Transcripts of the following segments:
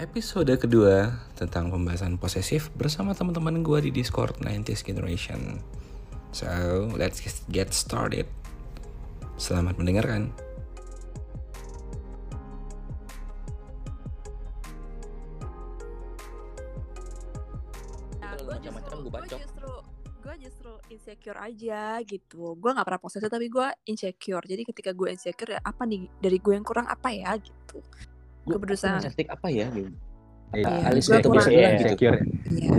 episode kedua tentang pembahasan posesif bersama teman-teman gue di Discord 90s Generation. So, let's get started. Selamat mendengarkan. Nah, justru, justru, gue justru insecure aja gitu. Gue nggak pernah posesif tapi gue insecure. Jadi ketika gue insecure ya apa nih dari gue yang kurang apa ya gitu. Gue berusaha. cantik apa ya gitu. Iya, alis itu kurang- bisa Iya, bilang gitu. insecure. Iya,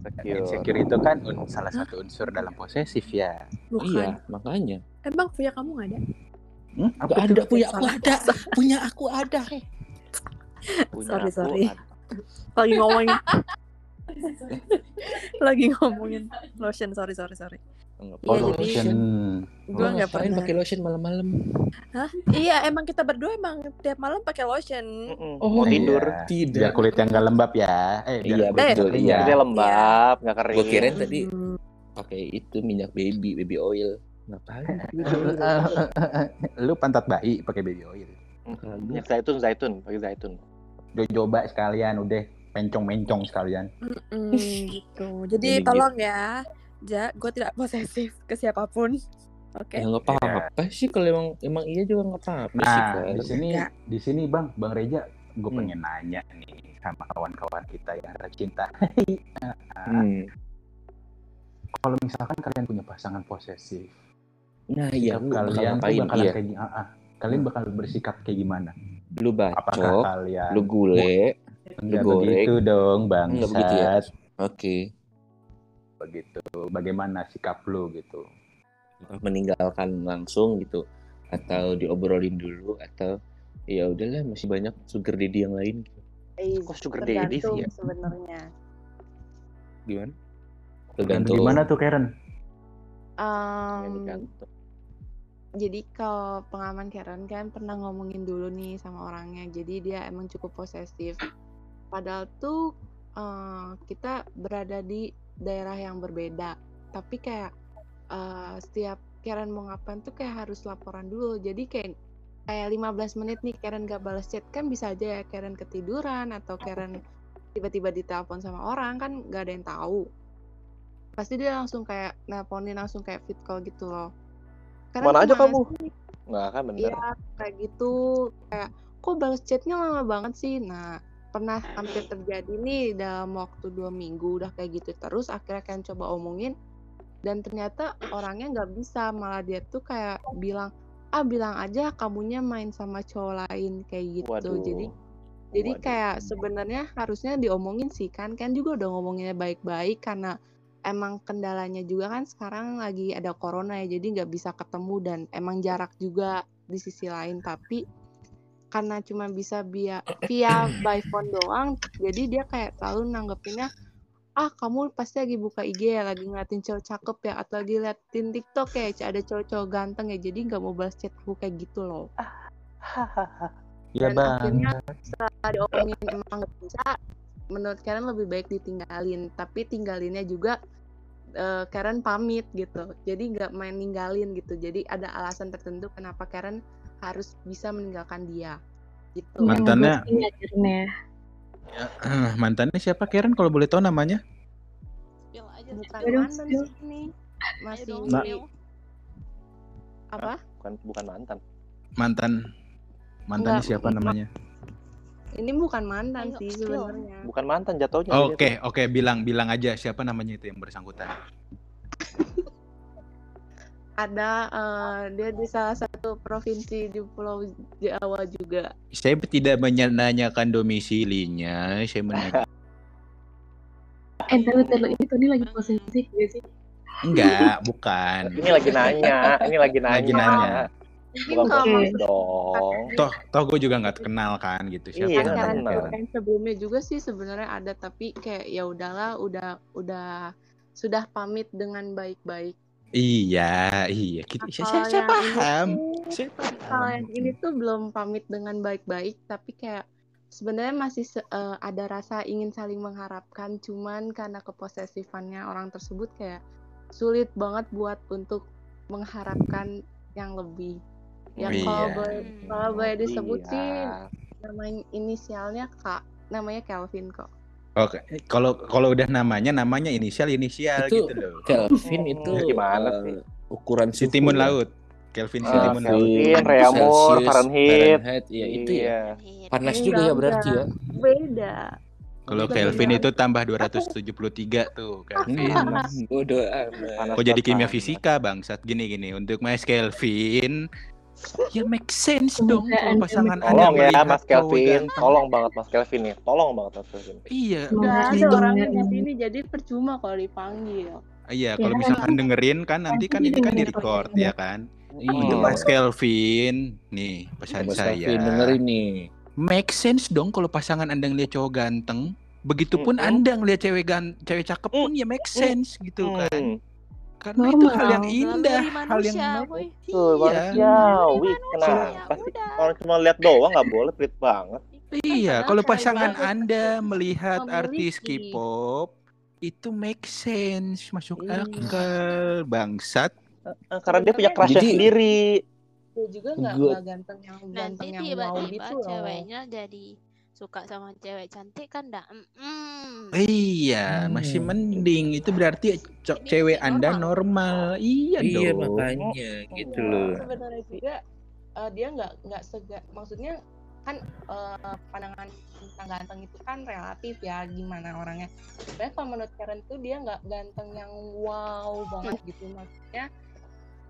Insecure. Insecure itu kan un- salah satu unsur dalam posesif ya. bukan. Iya, makanya. Emang punya kamu nggak ada? Hmm, Gak ada punya aku ada, punya aku ada. Punya Sorry, aku sorry. ada. Lagi ngomongin. Lagi ngomongin lotion. Sorry, sorry, sorry. Enggak Iya, Oh, jadi- lotion. Gue Gua nggak ngapain pernah. pakai lotion malam-malam. Iya, emang kita berdua emang tiap malam pakai lotion. Oh, mau iya. tidur Tidak. Biar kulit yang gak lembab ya. Eh, biar Iya, betul, iya. ya. dia lembab nggak kering Gua kirain tadi Hmm. pakai itu minyak baby, baby oil. Ngapain? Lu pantat bayi pakai baby oil. minyak zaitun zaitun pakai zaitun coba sekalian, udah mencong-mencong sekalian. Mm, gitu. Jadi Jadi tolong ya, Ja, gue tidak posesif ke siapa pun. Oke. Ya nggak apa-apa sih kalau emang emang iya juga nggak apa-apa sih Nah, Kak. di sini Enggak. di sini Bang, Bang Reja, gue Hmm. pengen nanya nih sama kawan-kawan kita yang tercinta. Hmm. Kalau misalkan kalian punya pasangan posesif, Nah, iya lu kalian ngapain? bakal Iya, kayak ah, ah. kalian bakal bersikap kayak gimana? lu Apakah bacok, kalian lu gule. enggak goreng. begitu dong, Bang? Enggak begitu ya? Oke. Begitu. Bagaimana sikap lu gitu? meninggalkan langsung gitu atau diobrolin dulu atau ya udahlah masih banyak sugar daddy yang lain gitu. kok sugar daddy sih ya sebenarnya. gimana Tergantung gimana tuh Karen? Um, jadi kalau pengalaman Karen kan pernah ngomongin dulu nih sama orangnya, jadi dia emang cukup posesif. Padahal tuh eh, kita berada di daerah yang berbeda, tapi kayak eh, setiap Karen mau ngapain tuh kayak harus laporan dulu. Jadi kayak kayak 15 menit nih Karen gak balas chat kan bisa aja ya Karen ketiduran atau Karen tiba-tiba ditelepon sama orang kan gak ada yang tahu. Pasti dia langsung kayak nelponin langsung kayak fit call gitu loh. Karen Mana aja kamu? sih? nggak kan bener Iya kayak gitu kayak kok balas chatnya lama banget sih nah pernah hampir terjadi nih dalam waktu dua minggu udah kayak gitu terus akhirnya kan coba omongin dan ternyata orangnya nggak bisa. Malah dia tuh kayak bilang ah bilang aja kamunya main sama cowok lain kayak gitu. Waduh. Jadi jadi Waduh. kayak sebenarnya harusnya diomongin sih kan. Kan juga udah ngomonginnya baik-baik karena emang kendalanya juga kan sekarang lagi ada corona ya jadi nggak bisa ketemu dan emang jarak juga di sisi lain. Tapi karena cuma bisa via via by phone doang jadi dia kayak selalu nanggepinnya ah kamu pasti lagi buka IG ya lagi ngeliatin cowok cakep ya atau lagi liatin TikTok ya ada cowok-cowok ganteng ya jadi nggak mau balas chat aku kayak gitu loh Iya dan Bang. akhirnya setelah diomongin emang nggak bisa menurut Karen lebih baik ditinggalin tapi tinggalinnya juga eh, Karen pamit gitu jadi nggak main ninggalin gitu jadi ada alasan tertentu kenapa Karen harus bisa meninggalkan dia gitu Mantannya akhirnya eh, mantannya siapa Karen kalau boleh tahu namanya? bukan Ayo dong, mantan spill. masih dong, Nah. spill. apa bukan bukan mantan Mantan mantannya Enggak. siapa namanya? ini bukan mantan Ayo, sih spill. sebenarnya bukan mantan jatuhnya Oke, oke, bilang bilang aja siapa namanya itu yang bersangkutan. Ada eh, dia di salah satu provinsi di Pulau Jawa juga Saya tidak menanyakan domisilinya, saya menanya. eh tahu tahu ini Tony lagi posesif gak sih Enggak, bukan. ini lagi nanya ini lagi nanya Lagi nanya. Bukan posesif dong Toh, toh gue juga nggak kenal kan gitu. Siapa Iya, kan kenal. Karen sebelumnya juga sih sebenarnya ada tapi kayak ya udahlah udah udah sudah pamit dengan baik-baik. Iya, iya. Kita, Nah, saya, saya yang paham. Saya Kalau yang ini tuh belum pamit dengan baik-baik tapi kayak sebenarnya masih se- eh, ada rasa ingin saling mengharapkan cuman karena keposesifannya orang tersebut kayak sulit banget buat untuk mengharapkan yang lebih. Ya Oh, kalau iya. boleh kalau boleh disebut Iya. sih nama inisialnya Kak namanya Kelvin kok. Oke, kalau kalau udah namanya namanya inisial inisial Itu gitu loh. Kelvin Hmm, itu gimana sih? ukuran Si timun ya. laut. Kelvin si Ah, timun laut. Kelvin, Reaumur, Celsius, Fahrenheit. Fahrenheit, ya itu ya. Iya. Panas Enggak, juga ya berarti ya. Beda. Kalau Kelvin itu tambah 273 tuh Kelvin. Hmm, bodoh amat. Kok jadi kimia fisika bangsat gini gini untuk Mas Kelvin ya make sense dong kalau Anda pasangan mendengar. Tolong Anda ya Mas cowok Kelvin, ganteng. tolong banget Mas Kelvin nih, tolong banget Mas Kelvin. Iya, Anda ada orangnya di sini jadi percuma kalau dipanggil. iya Ya, kalau misalkan dengerin kan nanti kan ini kan di record ya kan. Iya. Mas Kelvin, nih pesan Mas saya. Kelvin dengerin nih. Make sense dong kalau pasangan Anda ngeliat cowok ganteng. Begitupun Mm-mm. Anda ngeliat cewek gan cewek cakep pun ya make sense gitu kan. Karena itu Normal. hal yang indah, Naluri hal yang manusia, normal. Tuh, Iya. manusiawi. Manusia, Kenapa. Orang cuma lihat doang nggak boleh, pelit banget. Iya, kalau pasangan Anda melihat memiliki. artis K-pop itu make sense, masuk Iya. akal, bangsat. Eh, Karena dia punya crushnya Jadi- sendiri. Dia juga nggak ganteng yang Nanti ganteng yang tiba-tiba gitu loh. ceweknya jadi suka sama cewek cantik kan dah. Mm-mm. Iya, masih Hmm. mending. Itu berarti co- Ini cewek masih Anda normal. normal. Iya, Iya dong. makanya gitu Enggak, loh. sebenarnya juga eh, dia nggak nggak sega maksudnya kan eh, pandangan tentang ganteng itu kan relatif ya gimana orangnya. Sebenarnya kalau menurut Karen tuh dia nggak ganteng yang wow banget gitu maksudnya.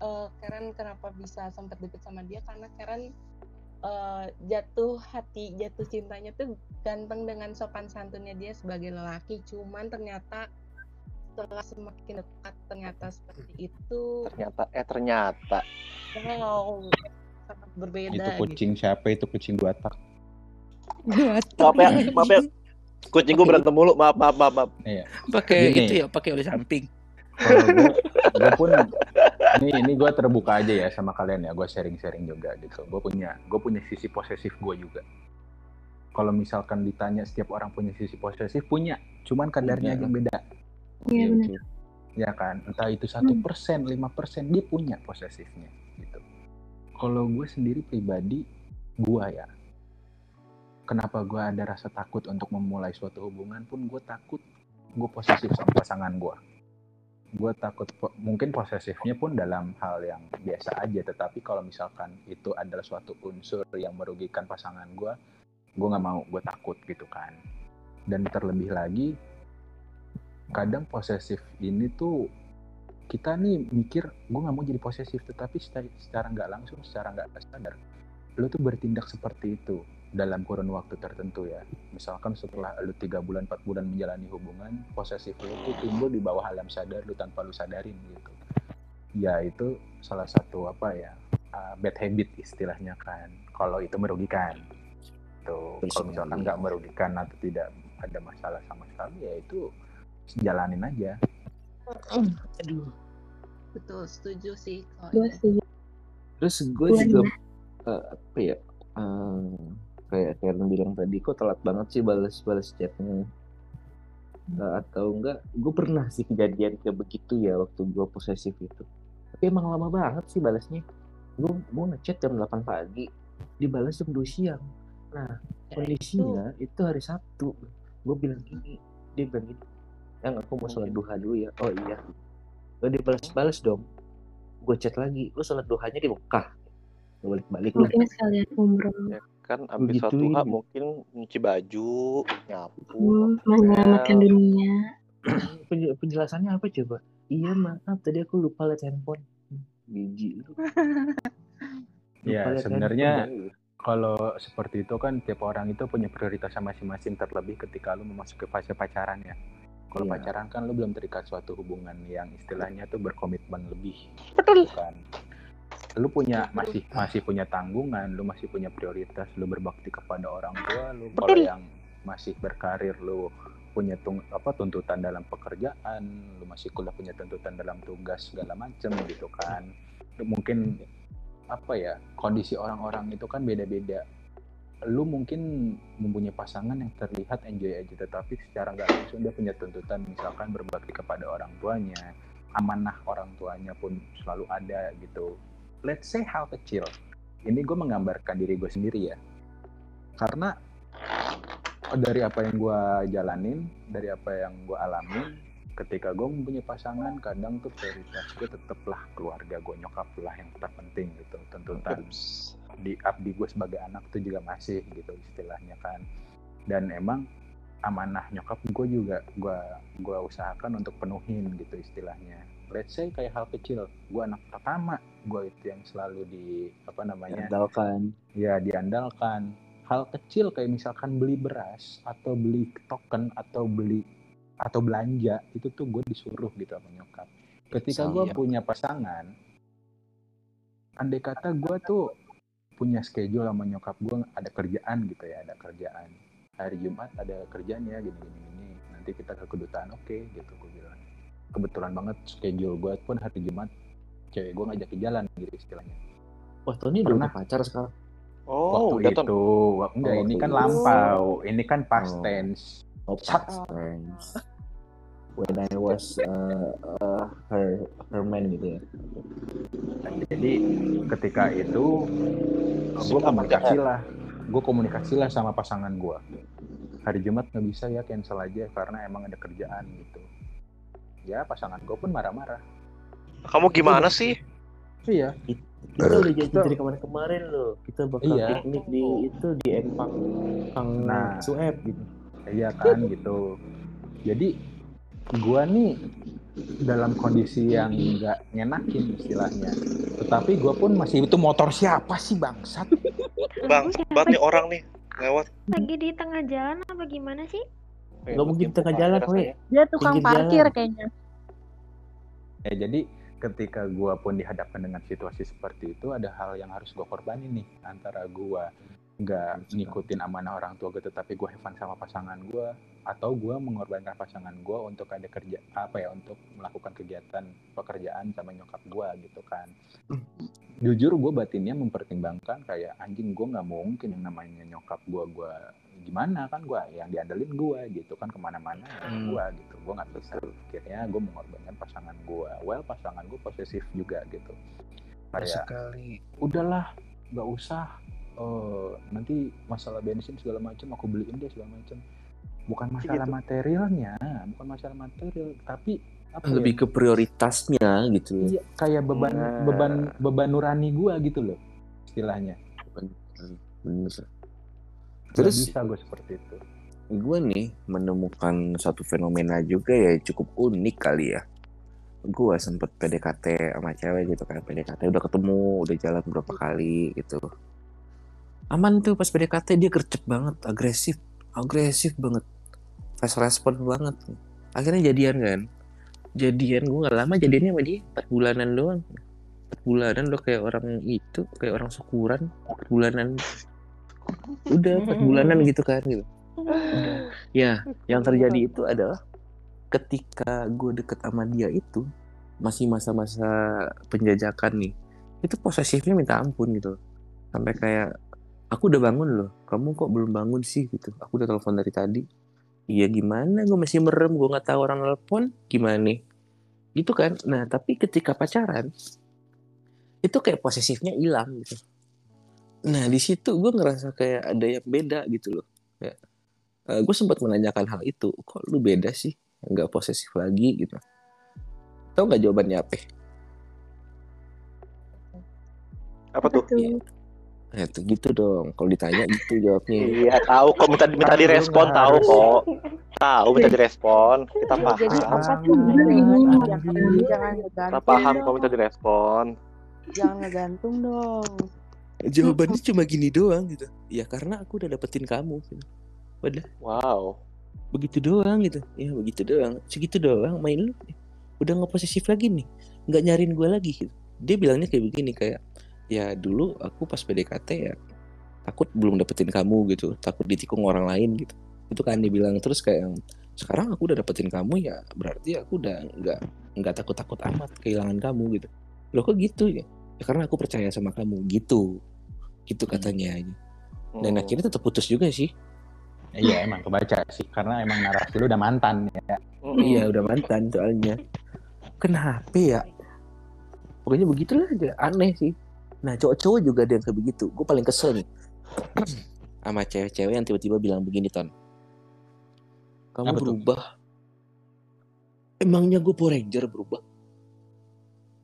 eh, Karen kenapa bisa sempat deket sama dia karena Karen eh, jatuh hati jatuh cintanya tuh ganteng dengan sopan santunnya dia sebagai lelaki cuman ternyata setelah semakin dekat ternyata seperti itu Ternyata, eh ternyata. Wow, sangat berbeda Itu gitu. kucing siapa? Itu kucing dua tak. Maaf ya, maaf ya. Kucing gue berantem mulu, maaf, maaf, maaf, maaf. Pakai Gini. itu ya, pakai oleh samping. Gue pun ini ini gue terbuka aja ya sama kalian ya. Gue sharing-sharing juga gitu. Gue punya gue punya sisi posesif gue juga. Kalau misalkan ditanya setiap orang punya sisi posesif punya, cuman kadarnya aja yang beda, Iya benar. ya kan? Entah itu satu persen, lima persen dia punya posesifnya gitu. Kalau gue sendiri pribadi, gue ya, kenapa gue ada rasa takut untuk memulai suatu hubungan pun gue takut gue posesif sama pasangan gue gue takut mungkin posesifnya pun dalam hal yang biasa aja tetapi kalau misalkan itu adalah suatu unsur yang merugikan pasangan gue gue nggak mau gue takut gitu kan. Dan terlebih lagi kadang posesif ini tuh kita nih mikir gue nggak mau jadi posesif tetapi secara, secara nggak langsung secara nggak sadar lo tuh bertindak seperti itu dalam kurun waktu tertentu ya. Misalkan setelah lu tiga bulan empat bulan menjalani hubungan posesif lu tuh timbul di bawah alam sadar lu tanpa lu sadarin gitu. Ya itu salah satu apa ya uh, bad habit istilahnya kan. Kalau itu merugikan. Tuh kalau misalkan nggak merugikan atau tidak ada masalah sama sekali ya itu jalanin aja. Aduh. Betul, setuju sih kalau setuju. Terus gue Gue juga eh, apa ya? eh, kayak Karen bilang tadi kok telat banget sih balas-balas chatnya. Eh, atau enggak? Gue pernah sih kejadian kayak begitu ya waktu gue posesif itu. Tapi emang lama banget sih balasnya. Gue mau ngechat jam 8 pagi, dibalas jam 2 siang. Nah, kondisinya itu hari Sabtu. Gue bilang gini, dia bilang gini, yang aku mau sholat duha dulu ya. Oh iya. Lo dibalas-balas dong. Gue chat lagi, lu sholat duhanya di Mekah. Balik-balik lu. Mungkin sekalian umroh. Kan abis Begituin. suatu hak mungkin nyuci baju, nyapu, Hmm, menyelamatkan dunia. Penj- penjelasannya apa coba? Iya maaf tadi aku lupa liat handphone. Biji lu. Ya, sebenarnya kalau seperti itu kan tiap orang itu punya prioritas masing-masing terlebih ketika lu memasuki fase pacaran ya. Kalau Iya. pacaran kan lu belum terikat suatu hubungan yang istilahnya tuh berkomitmen lebih. Betul. Kan. Lu punya masih masih punya tanggungan, lu masih punya prioritas, lu berbakti kepada orang tua lu. Kalau yang masih berkarir lu punya tung, apa tuntutan dalam pekerjaan, lu masih kuliah punya tuntutan dalam tugas segala macem gitu kan. Lu mungkin apa ya kondisi orang-orang itu kan beda-beda lu mungkin mempunyai pasangan yang terlihat enjoy aja tetapi secara nggak langsung dia punya tuntutan misalkan berbakti kepada orang tuanya amanah orang tuanya pun selalu ada gitu let's say hal kecil. Ini gue menggambarkan diri gue sendiri ya. Karena dari apa yang gue jalanin dari apa yang gue alamin ketika gue mempunyai pasangan kadang tuh prioritas gue tetaplah keluarga gue nyokap lah yang terpenting gitu. Tuntutan di abdi gue sebagai anak tuh juga masih gitu istilahnya kan. Dan emang amanah nyokap gue juga gue gue usahakan untuk penuhin gitu istilahnya. Let's say kayak hal kecil gue anak pertama gue itu yang selalu di apa namanya Andalkan. ya diandalkan. Hal kecil kayak misalkan beli beras atau beli token atau beli atau belanja itu tuh gue disuruh gitu sama nyokap. Ketika gue punya pasangan andai kata gue tuh punya schedule sama nyokap gue ada kerjaan gitu ya ada kerjaan hari Jumat ada kerjanya gini gini gini nanti kita ke kedutaan oke gitu gue bilang kebetulan banget schedule gue pun hari Jumat cewek gue ngajak ke jalan gitu istilahnya Wah, Tony udah pacar sekarang. Oh, waktu Ton. itu Wah, enggak Oh, ini waktu kan itu. lampau ini kan past Oh. tense Oh, past friends. When I was uh, uh, her her man gitu ya. Jadi ketika itu gue komunikasi lah gue komunikasi lah sama pasangan gue hari Jumat nggak bisa ya cancel aja karena emang ada kerjaan gitu ya pasangan gue pun marah-marah Kamu gimana sih? iya Kita udah Kita- dari kemarin-kemarin loh. Kita bakal Iya. piknik di itu di Empang Kang Nah. Sueb gitu. iya kan gitu jadi gue nih dalam kondisi yang nggak ngenakin istilahnya tetapi gue pun masih itu motor siapa sih bangsat Bang, banget nih orang nih lewat. Lagi di tengah jalan apa gimana sih? Nggak mungkin di tengah jalan, we. Dia tukang parkir jalan. kayaknya. Ya jadi ketika gua pun dihadapkan dengan situasi seperti itu ada hal yang harus gua korbanin nih antara gua nggak ngikutin amanah orang tua gue tetapi have fun sama pasangan gua atau gua mengorbankan pasangan gua untuk ada kerja apa ya untuk melakukan kegiatan pekerjaan sama nyokap gua gitu kan. Jujur gue batinnya mempertimbangkan kayak anjing gue nggak mungkin yang namanya nyokap gua gua gimana kan gua yang diandelin gua gitu kan ke mana-mana ya Hmm. gua gitu. Gue nggak bisa. Akhirnya gue mengorbankan pasangan gua well pasangan gue posesif juga gitu. Kayak sekali. udahlah nggak usah eh, nanti masalah bensin segala macam aku beliin deh segala macam bukan masalah Gitu. materialnya bukan masalah material tapi apa ya, Lebih ke prioritasnya gitu. iya, kayak beban Nah. beban beban nurani gua gitu loh istilahnya Bener. Nggak Terus bisa gue seperti itu gue nih menemukan satu fenomena juga ya cukup unik kali ya. Gue sempet PDKT sama cewek gitu kan. PDKT udah ketemu, udah jalan beberapa kali gitu. Aman tuh pas PDKT dia gercep banget, agresif, agresif banget. Fast respon banget. Akhirnya jadian kan. Jadian gue gak lama jadiannya sama dia 4 bulanan doang. 4 bulanan udah kayak orang itu, kayak orang syukuran. 4 bulanan. Udah 4 bulanan gitu kan gitu. Ya, yang terjadi itu adalah ketika gue deket sama dia itu masih masa-masa penjajakan nih, itu posesifnya minta ampun gitu. Sampai kayak aku udah bangun loh, kamu kok belum bangun sih gitu. Aku udah telepon dari tadi. Iya gimana, gue masih merem, gue nggak tahu orang telepon gimana nih. Gitu kan. Nah tapi ketika pacaran itu kayak posesifnya hilang gitu. Nah di situ gue ngerasa kayak ada yang beda gitu loh. Kayak gue sempat menanyakan hal itu kok lu beda sih nggak posesif lagi gitu tahu nggak jawabannya apa Apa tuh? ya tuh gitu dong kalau ditanya gitu jawabnya Iya, tahu kok minta minta direspon tahu kok. Tahu minta direspon. Kita Iya, jadi paham. apa tuh jangan jangan Kita ngegantung paham kok dong. minta direspon. jangan ngegantung dong jawabannya cuma gini doang gitu ya karena aku udah dapetin kamu gitu. udah Wow. begitu doang gitu ya begitu doang segitu doang main lu udah nggak posesif lagi nih nggak nyariin gue lagi gitu dia bilangnya kayak begini kayak ya dulu aku pas PDKT ya takut belum dapetin kamu gitu takut ditikung orang lain gitu itu kan dia bilang terus kayak sekarang aku udah dapetin kamu ya berarti aku udah nggak nggak takut takut amat kehilangan kamu gitu loh kok gitu ya ya karena aku percaya sama kamu gitu gitu katanya dan Hmm. akhirnya tetap putus juga sih iya emang kebaca sih karena emang narasi lu udah mantan ya. Iya udah mantan soalnya. Kenapa ya? Pokoknya begitulah aja aneh sih. Nah cowok-cowok juga ada yang kayak begitu. Gue paling kesel nih. sama cewek-cewek yang tiba-tiba bilang begini ton. Kamu Apa tuh? berubah. Emangnya gue Power Ranger berubah?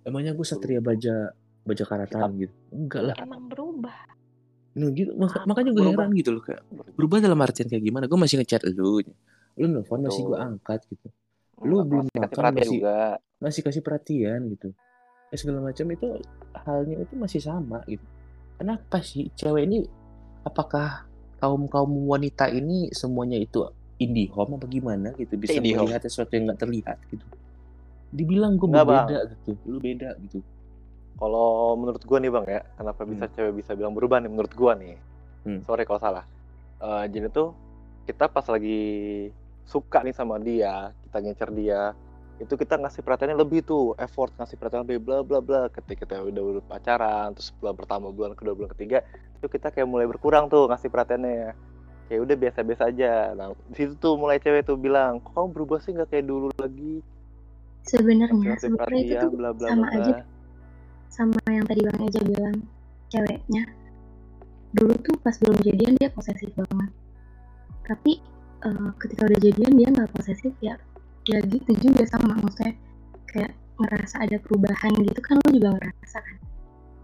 Emangnya gue Satria Baja Baja Karatan gitu? Enggak lah. Emang berubah. Nah, gitu. Maka- makanya gue heran gitu loh kayak berubah. dalam artian kayak gimana? Gue masih ngechat lu. Lu nelfon masih gue angkat gitu. Lu belum makan masih juga. masih kasih perhatian gitu ya, segala macam itu halnya itu masih sama gitu kenapa sih cewek ini apakah kaum kaum wanita ini semuanya itu indie home apa gimana gitu bisa Indie home. melihat sesuatu yang nggak terlihat gitu dibilang gue beda gitu lu beda gitu Kalau menurut gua nih bang ya, kenapa bisa cewek bisa bilang berubah nih menurut gua nih. Hmm. Sorry kalau salah. Eh, jadi tuh kita pas lagi suka nih sama dia, kita ngecer dia, itu kita ngasih perhatiannya lebih tuh, effort ngasih perhatian lebih bla bla bla. Ketika kita udah, udah pacaran, terus bulan pertama, bulan kedua, bulan ketiga, itu kita kayak mulai berkurang tuh ngasih perhatiannya. Kayak udah biasa-biasa aja. Nah, di situ tuh mulai cewek tuh bilang, kok kamu berubah sih nggak kayak dulu lagi? Sebenarnya sebenarnya itu perhatian, tuh bla bla sama bla. aja sama yang tadi Bang Eja bilang ceweknya dulu tuh pas belum jadian dia posesif banget tapi eh, ketika udah jadian dia nggak posesif ya ya gitu juga sama maksudnya kayak ngerasa ada perubahan gitu kan lo juga ngerasa kan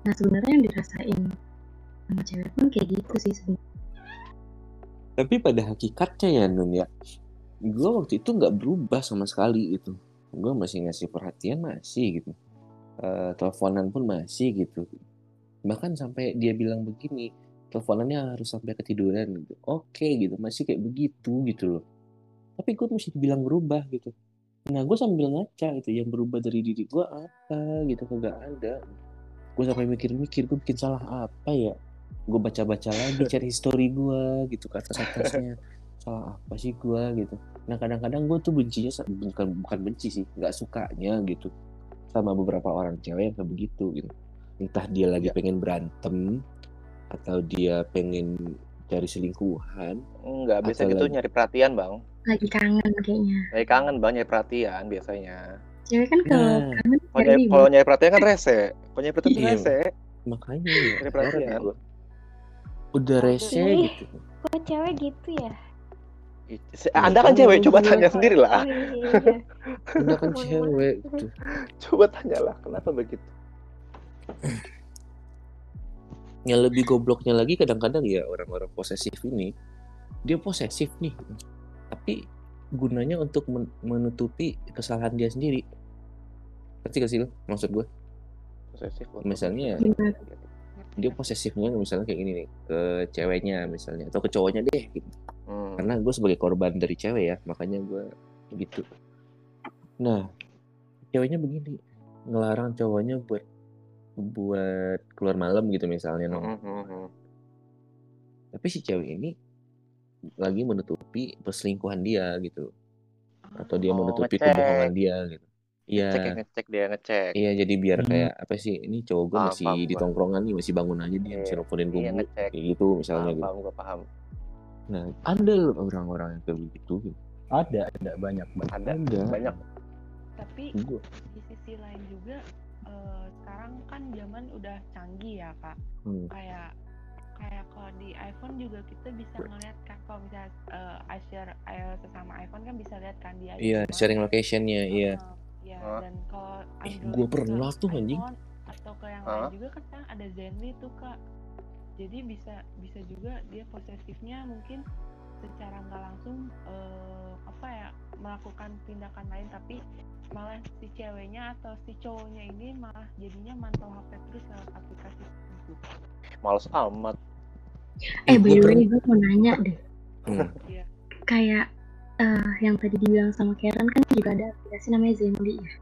nah sebenarnya yang dirasain sama cewek pun kayak gitu sih sebenarnya Tapi pada hakikatnya ya Nun ya, gue waktu itu nggak berubah sama sekali gitu. Gue masih ngasih perhatian masih gitu. Eh, teleponan pun masih gitu. Bahkan sampai dia bilang begini, teleponannya harus sampai ketiduran gitu. Oke gitu, masih kayak begitu gitu loh. Tapi gue mesti dibilang berubah gitu. Nah gue sambil ngaca gitu, yang berubah dari diri gue apa gitu, kagak ada. Gue sampai mikir-mikir, gue bikin salah apa ya? gue baca-baca lagi cari history gue gitu ke atas-atasnya salah apa sih gue gitu nah kadang-kadang gue tuh bencinya bukan bukan benci sih nggak sukanya gitu sama beberapa orang cewek yang kayak begitu gitu entah dia lagi pengen berantem atau dia pengen cari selingkuhan Enggak, biasa Atau gitu lagi- nyari perhatian bang. Lagi kangen kayaknya Nyari kangen bang, nyari perhatian biasanya. cewek kan kalau Nah. kangen Kalau nyari perhatian kan rese. Kalau nyari perhatian Iya. rese. makanya ya Nyari perhatian. heran gua. udah rese Ih. gitu Kok cewek gitu ya? Anda kan cewek, coba tanya sendiri Oh lah. iya, iya, iya. udah kan cewek gitu Coba tanyalah, kenapa begitu? yang lebih gobloknya lagi kadang-kadang ya orang-orang posesif ini dia posesif nih tapi gunanya untuk men- menutupi kesalahan dia sendiri ngerti gak sih lo maksud gue Posesif. misalnya Gimana? dia posesifnya misalnya kayak gini nih ke ceweknya misalnya atau ke cowoknya deh gitu. Hmm. karena gue sebagai korban dari cewek ya makanya gue gitu nah ceweknya begini ngelarang cowoknya buat buat keluar malam gitu misalnya nong Hmm, hmm, hmm. tapi si cewek ini lagi menutupi perselingkuhan dia gitu atau dia Oh, menutupi ngecek. kebohongan dia gitu iya Ngecek ya, ngecek dia, ngecek. iya jadi biar Hmm. kayak apa sih ini cowok gue Paham, masih paham di tongkrongan nih masih bangun aja dia masih Iya, nelfonin gue iya, kayak gitu misalnya Paham, gitu paham, gua paham. nah ada loh orang-orang yang kayak begitu gitu. Ada, ada banyak banget. Ada, ada banyak. Tapi Gua. di sisi lain juga eh, sekarang kan zaman udah canggih ya kak. Hmm. Kayak kayak kalau di iPhone juga kita bisa ngeliat kan kalau misalnya eh, I share eh, sesama iPhone kan bisa lihat kan dia iya sharing locationnya iya ya Hah? dan kalau Eh, ke pernah tuh, anjing. atau ke yang Hah? lain juga kan sekarang ada Zenly tuh kak jadi bisa bisa juga dia posesifnya mungkin secara nggak langsung eh, apa ya melakukan tindakan lain tapi malah si ceweknya atau si cowoknya ini malah jadinya mantau HP terus lewat aplikasi tersebut Males amat. Eh, by gua the way, gue mau nanya deh. Hmm. Iya. Kayak eh, yang tadi dibilang sama Karen kan juga ada aplikasi namanya Zenly ya.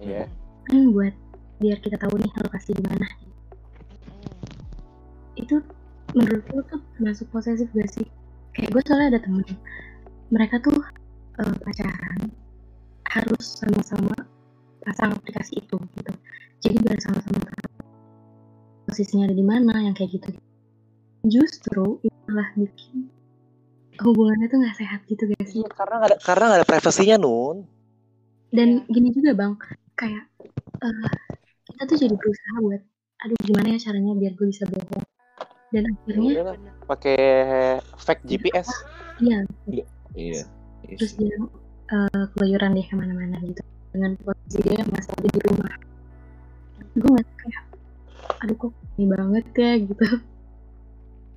Iya. Kan buat biar kita tahu nih lokasi di mana. Itu menurut lu tuh termasuk posesif gak sih? Kayak gue soalnya ada temen, mereka tuh eh, pacaran harus sama-sama pasang aplikasi itu gitu. Jadi biar sama-sama tahu posisinya ada di mana yang kayak gitu. Justru itu malah bikin hubungannya tuh nggak sehat gitu gak sih? Iya, karena nggak ada karena nggak ada privasinya nun. Dan gini juga bang, kayak eh, kita tuh jadi berusaha buat, aduh gimana ya caranya biar gue bisa bohong. Dan akhirnya lah, pakai fake GPS. iya Iya. Iya terus dia eh, keluyuran deh ke mana-mana gitu dengan posisi dia masih ada di rumah gue nggak kayak aduh kok ini banget ya gitu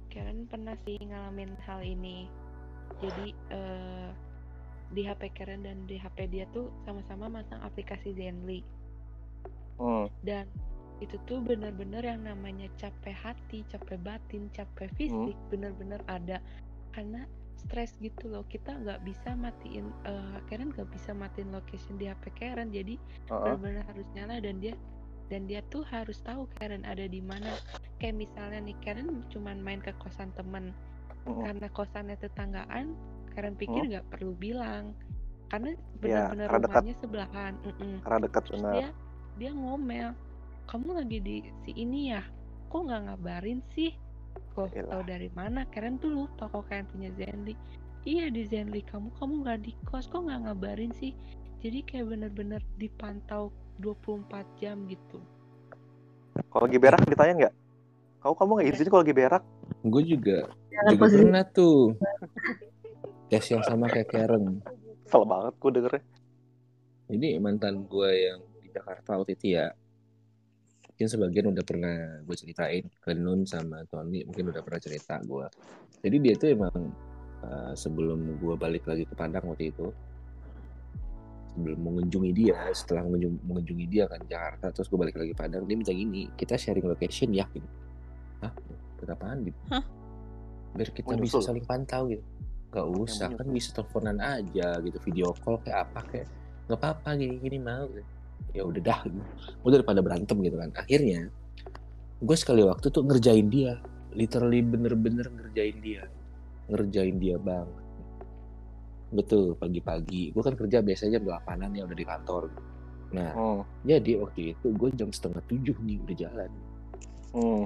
Karen pernah sih ngalamin hal ini. Jadi eh, di HP Karen dan di HP dia tuh sama-sama masang aplikasi Zenly Hmm. dan itu tuh bener-bener yang namanya capek hati, capek batin, capek fisik bener-bener ada karena stres gitu loh kita nggak bisa matiin eh, Karen nggak bisa matiin location di HP Karen jadi Heeh. benar-benar harus nyala dan dia dan dia tuh harus tahu Karen ada di mana kayak misalnya nih Karen cuman main ke kosan temen Mm-mm. karena kosannya tetanggaan Karen pikir Hmm. nggak perlu bilang karena Iya, benar-benar dekat. rumahnya sebelahan Mm-mm. Karena dekat Terus benar. dia dia ngomel kamu lagi di si ini ya kok nggak ngabarin sih kok Yaelah. tahu dari mana Karen tuh lupa kok Karen punya Zenly iya di Zenly kamu kamu nggak di kos kok nggak ngabarin sih jadi kayak bener-bener dipantau 24 jam gitu Kalau lagi berak ditanya nggak? Kamu kamu nggak izin kalau lagi berak? Gue juga dalam juga posisi pernah tuh tes yang sama kayak Karen. Kesel banget gue dengernya. Ini mantan gue yang di Jakarta waktu itu ya. Mungkin sebagian udah pernah gue ceritain ke Nun sama Tony mungkin udah pernah cerita gue. Jadi dia tuh emang uh, sebelum gue balik lagi ke Padang waktu itu sebelum mengunjungi dia setelah mengunjung- mengunjungi dia kan Jakarta terus gue balik lagi Padang dia minta gini kita sharing location ya gitu. Hah? Kenapaan gitu? Hah? Biar kita Mau bisa saling pantau gitu. Gak usah kan bisa teleponan aja gitu video call kayak apa kayak nggak apa-apa gini gini mau gitu. Ya udah dah gitu. udah daripada berantem gitu kan akhirnya gue sekali waktu tuh ngerjain dia literally bener-bener ngerjain dia ngerjain dia banget betul pagi-pagi gue kan kerja biasanya jam 8an ya udah di kantor nah Hmm. jadi waktu itu gue jam setengah tujuh nih udah jalan Hmm.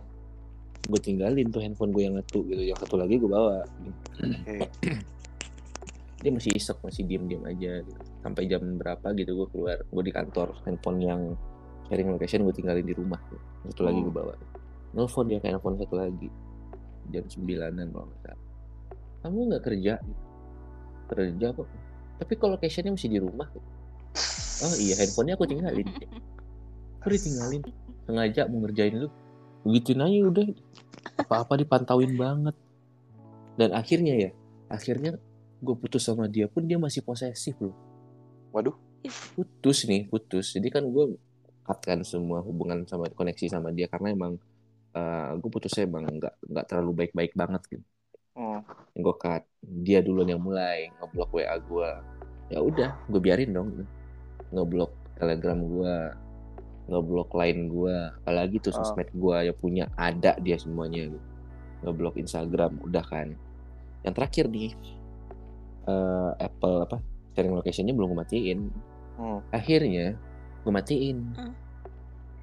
gue tinggalin tuh handphone gue yang satu gitu yang satu lagi gue bawa Oke. dia masih isek masih diem-diem aja gitu. Sampai jam berapa gitu gue keluar. Gue di kantor handphone yang sharing location gue tinggalin di rumah. Gitu. satu lagi gue bawa. Nelfon dia kayak nelfon satu lagi. Jam sembilanan kalau nggak salah. Kamu nggak kerja? Kerja kok tapi kalau locationnya masih di rumah? Oh iya handphonenya aku tinggalin. Aku ditinggalin. Sengaja mau ngerjain lu. Begituin aja udah. Apa-apa dipantauin banget. Dan akhirnya ya akhirnya gue putus sama dia pun dia masih posesif loh Waduh. putus nih putus jadi kan gue cut kan semua hubungan sama koneksi sama dia karena emang gue putusnya emang nggak nggak terlalu baik-baik banget gitu Hmm. gue cut dia duluan yang mulai ngeblok wa gue ya udah gue biarin dong ngeblok telegram gue ngeblok line gue apalagi tuh Ah. sosmed gue ya punya ada dia semuanya gitu. ngeblok Instagram udah kan yang terakhir nih eh, Apple apa sharing locationnya belum gue matiin Hmm. akhirnya gue matiin Hmm.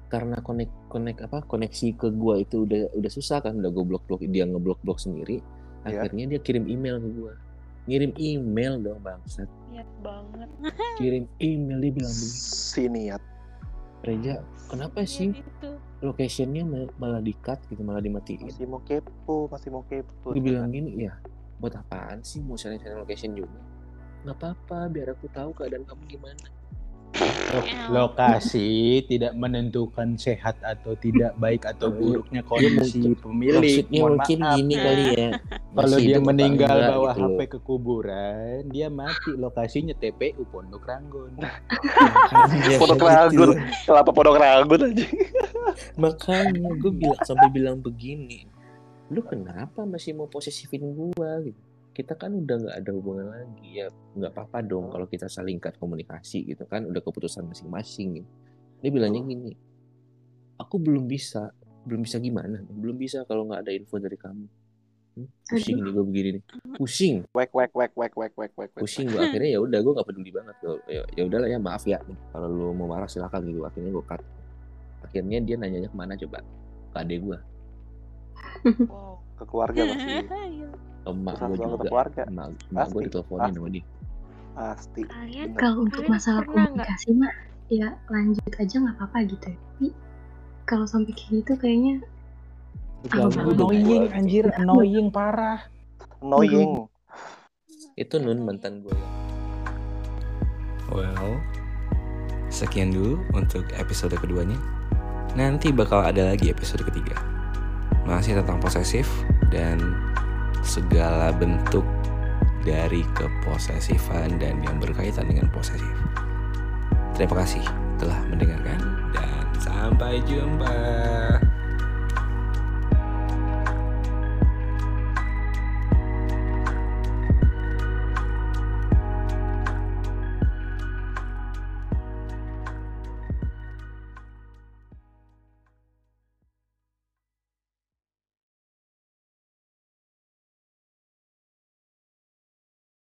karena konek konek apa koneksi ke gua itu udah udah susah kan udah gue blok blok dia ngeblok blok sendiri Iya. akhirnya dia kirim email ke gua ngirim email dong bangsat niat banget kirim email dia bilang begini Si niat. Reja kenapa sih itu locationnya mal- malah di cut gitu malah dimatiin Masih mau kepo, masih mau kepo. dia bilang gini ya buat apaan sih mau sharing sharing location juga nggak apa-apa biar aku tahu keadaan kamu gimana Lokasi tidak menentukan sehat atau tidak baik atau buruknya kondisi pemilik. maksudnya Mohon mungkin maaf. gini kali ya Kalau dia meninggal bawa gitu. HP ke kuburan, dia mati. Lokasinya TPU Pondok Ranggon. Pondok. Ranggon. Kenapa Pondok Ranggon aja? makanya gue bilang sampai bilang begini lu kenapa masih mau posesifin gua gitu kita kan udah nggak ada hubungan lagi ya nggak apa-apa dong kalau kita saling cut komunikasi gitu kan udah keputusan masing-masing gitu. dia bilangnya gini aku belum bisa belum bisa gimana belum bisa kalau nggak ada info dari kamu. Hmm, pusing nih gue begini nih pusing. Wek wek wek wek wek wek wek. wek. pusing gue akhirnya ya udah gue nggak peduli banget ya ya udahlah ya maaf ya. Kalau lu mau marah silakan gitu. Akhirnya gue cut. Akhirnya dia nanyanya ke mana coba? Ke adek gue wow Ke keluarga pasti. Emak gue juga keluarga. emak, emak gue Pasti. diteleponin sama dia Pasti. Kalau untuk masalah komunikasi mah ya lanjut aja nggak apa-apa gitu ya tapi kalau sampai kayak gitu kayaknya Ganggu annoying anjir, annoying parah. Annoying. Itu Nun mantan gue. Well, sekian dulu untuk episode keduanya. Nanti bakal ada lagi episode ketiga. Masih tentang posesif dan segala bentuk dari keposesifan dan yang berkaitan dengan posesif. Terima kasih telah mendengarkan dan sampai jumpa.